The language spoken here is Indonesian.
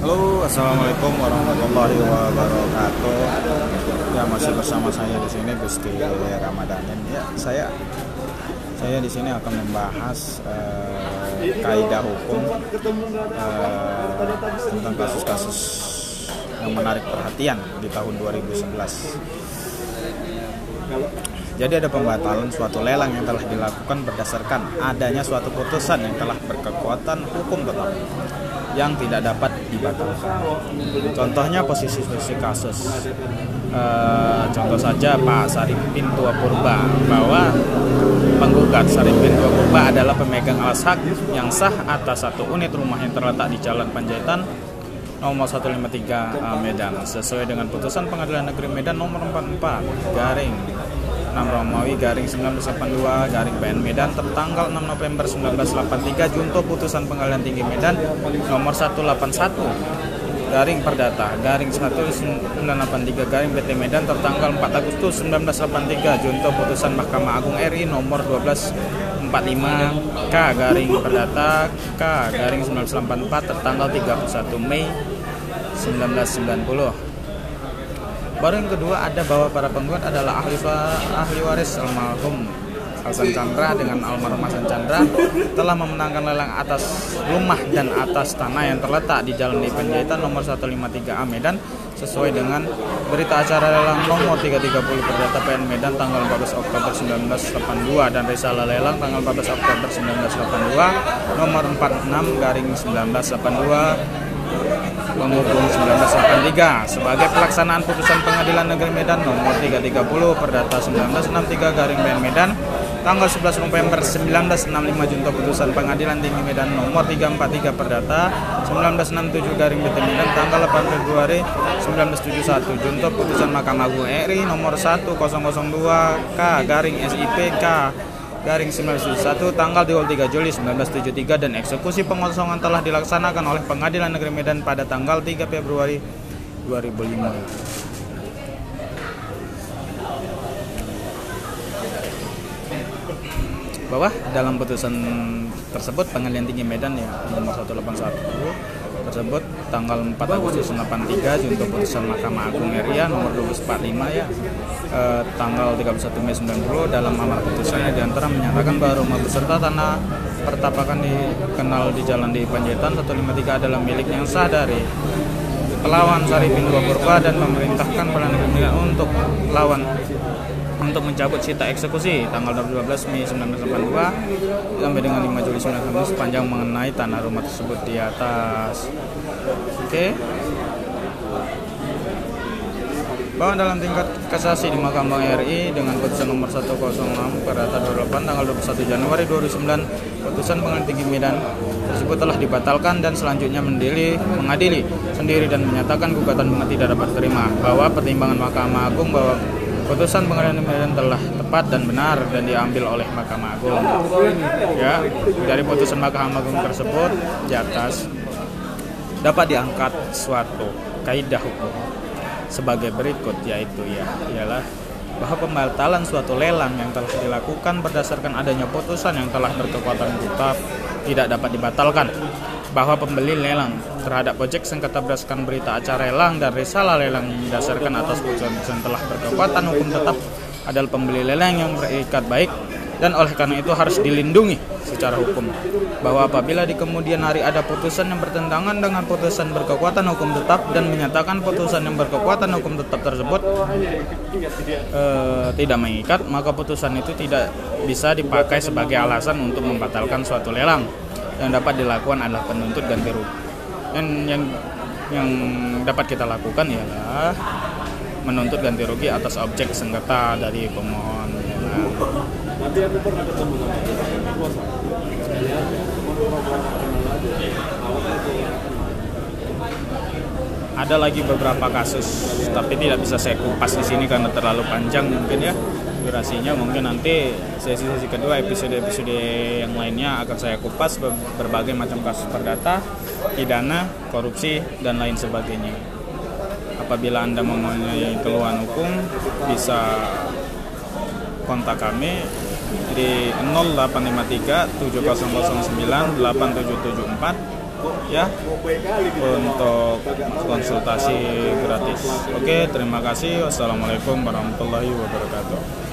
Halo, assalamualaikum warahmatullahi wabarakatuh. Ya masih bersama saya di sini Gusti Ramadanin. Ya saya saya di sini akan membahas eh, kaidah hukum eh, tentang kasus-kasus yang menarik perhatian di tahun 2011. Jadi ada pembatalan suatu lelang yang telah dilakukan berdasarkan adanya suatu putusan yang telah berkekuatan hukum tetap yang tidak dapat dibatalkan. Contohnya posisi-posisi kasus. E, contoh saja Pak Saripin Tua Purba bahwa penggugat Saripin Tua Purba adalah pemegang alas hak yang sah atas satu unit rumah yang terletak di Jalan Panjaitan nomor 153 Medan sesuai dengan putusan Pengadilan Negeri Medan nomor 44 garing 6 Romawi garing 1982 garing PN Medan tertanggal 6 November 1983 junto putusan pengadilan tinggi Medan nomor 181 garing perdata garing 1983 garing PT Medan tertanggal 4 Agustus 1983 junto putusan Mahkamah Agung RI nomor 1245 K garing perdata K garing 1984 tertanggal 31 Mei 1990 Baru yang kedua ada bahwa para penggugat adalah ahli ahli waris almarhum Hasan Chandra dengan almarhum Hasan Chandra telah memenangkan lelang atas rumah dan atas tanah yang terletak di Jalan di Panjaitan nomor 153A Medan sesuai dengan berita acara lelang nomor 330 Perdata PN Medan tanggal 14 Oktober 1982 dan risalah lelang tanggal 14 Oktober 1982 nomor 46 garing 1982 Penghukum 1983 sebagai pelaksanaan putusan Pengadilan Negeri Medan nomor 330 Perdata 1963 garing Ben Medan tanggal 11 November 1965 junto putusan Pengadilan Tinggi Medan nomor 343 Perdata 1967 garing BT Medan tanggal 8 Februari 1971 junto putusan Mahkamah Agung RI nomor 1002 K garing SIP K garing 1971 tanggal 23 Juli 1973 dan eksekusi pengosongan telah dilaksanakan oleh Pengadilan Negeri Medan pada tanggal 3 Februari 2005. bahwa dalam putusan tersebut Pengadilan Tinggi Medan ya nomor 181 tersebut tanggal 4 Agustus 83 junto putusan Mahkamah Agung RI nomor 245 ya eh, tanggal 31 Mei 90 dalam amar putusannya di antara menyatakan bahwa rumah beserta tanah pertapakan dikenal di jalan di Panjaitan 153 adalah milik yang sah dari pelawan Saripin Dua dan memerintahkan pelayanan untuk lawan untuk mencabut cita eksekusi tanggal 12 Mei 1982 sampai dengan 5 Juli 1990 sepanjang mengenai tanah rumah tersebut di atas. Oke. Okay. Bahwa dalam tingkat kasasi di Mahkamah RI dengan putusan nomor 106 Perdata 28 tanggal 21 Januari 2009 putusan pengadilan tinggi Medan tersebut telah dibatalkan dan selanjutnya mendili, mengadili sendiri dan menyatakan gugatan tidak dapat terima bahwa pertimbangan Mahkamah Agung bahwa Putusan pengadilan Medan telah tepat dan benar dan diambil oleh Mahkamah Agung. Ya, dari putusan Mahkamah Agung tersebut di atas dapat diangkat suatu kaidah hukum sebagai berikut yaitu ya ialah bahwa pembatalan suatu lelang yang telah dilakukan berdasarkan adanya putusan yang telah berkekuatan tetap tidak dapat dibatalkan bahwa pembeli lelang terhadap proyek sengketa berdasarkan berita acara lelang dan risalah lelang didasarkan atas putusan telah berkekuatan hukum tetap adalah pembeli lelang yang berikat baik dan oleh karena itu harus dilindungi secara hukum. Bahwa apabila di kemudian hari ada putusan yang bertentangan dengan putusan berkekuatan hukum tetap dan menyatakan putusan yang berkekuatan hukum tetap tersebut e, tidak mengikat maka putusan itu tidak bisa dipakai sebagai alasan untuk membatalkan suatu lelang. Yang dapat dilakukan adalah penuntut ganti rugi dan yang yang dapat kita lakukan ialah menuntut ganti rugi atas objek sengketa dari pemohon ada lagi beberapa kasus tapi tidak bisa saya kupas di sini karena terlalu panjang mungkin ya durasinya mungkin nanti sesi-sesi kedua episode-episode yang lainnya akan saya kupas berbagai macam kasus perdata, pidana, korupsi dan lain sebagainya. Apabila Anda mempunyai keluhan hukum bisa kontak kami di 0853 7009 8774 ya untuk konsultasi gratis. Oke, terima kasih. Wassalamualaikum warahmatullahi wabarakatuh.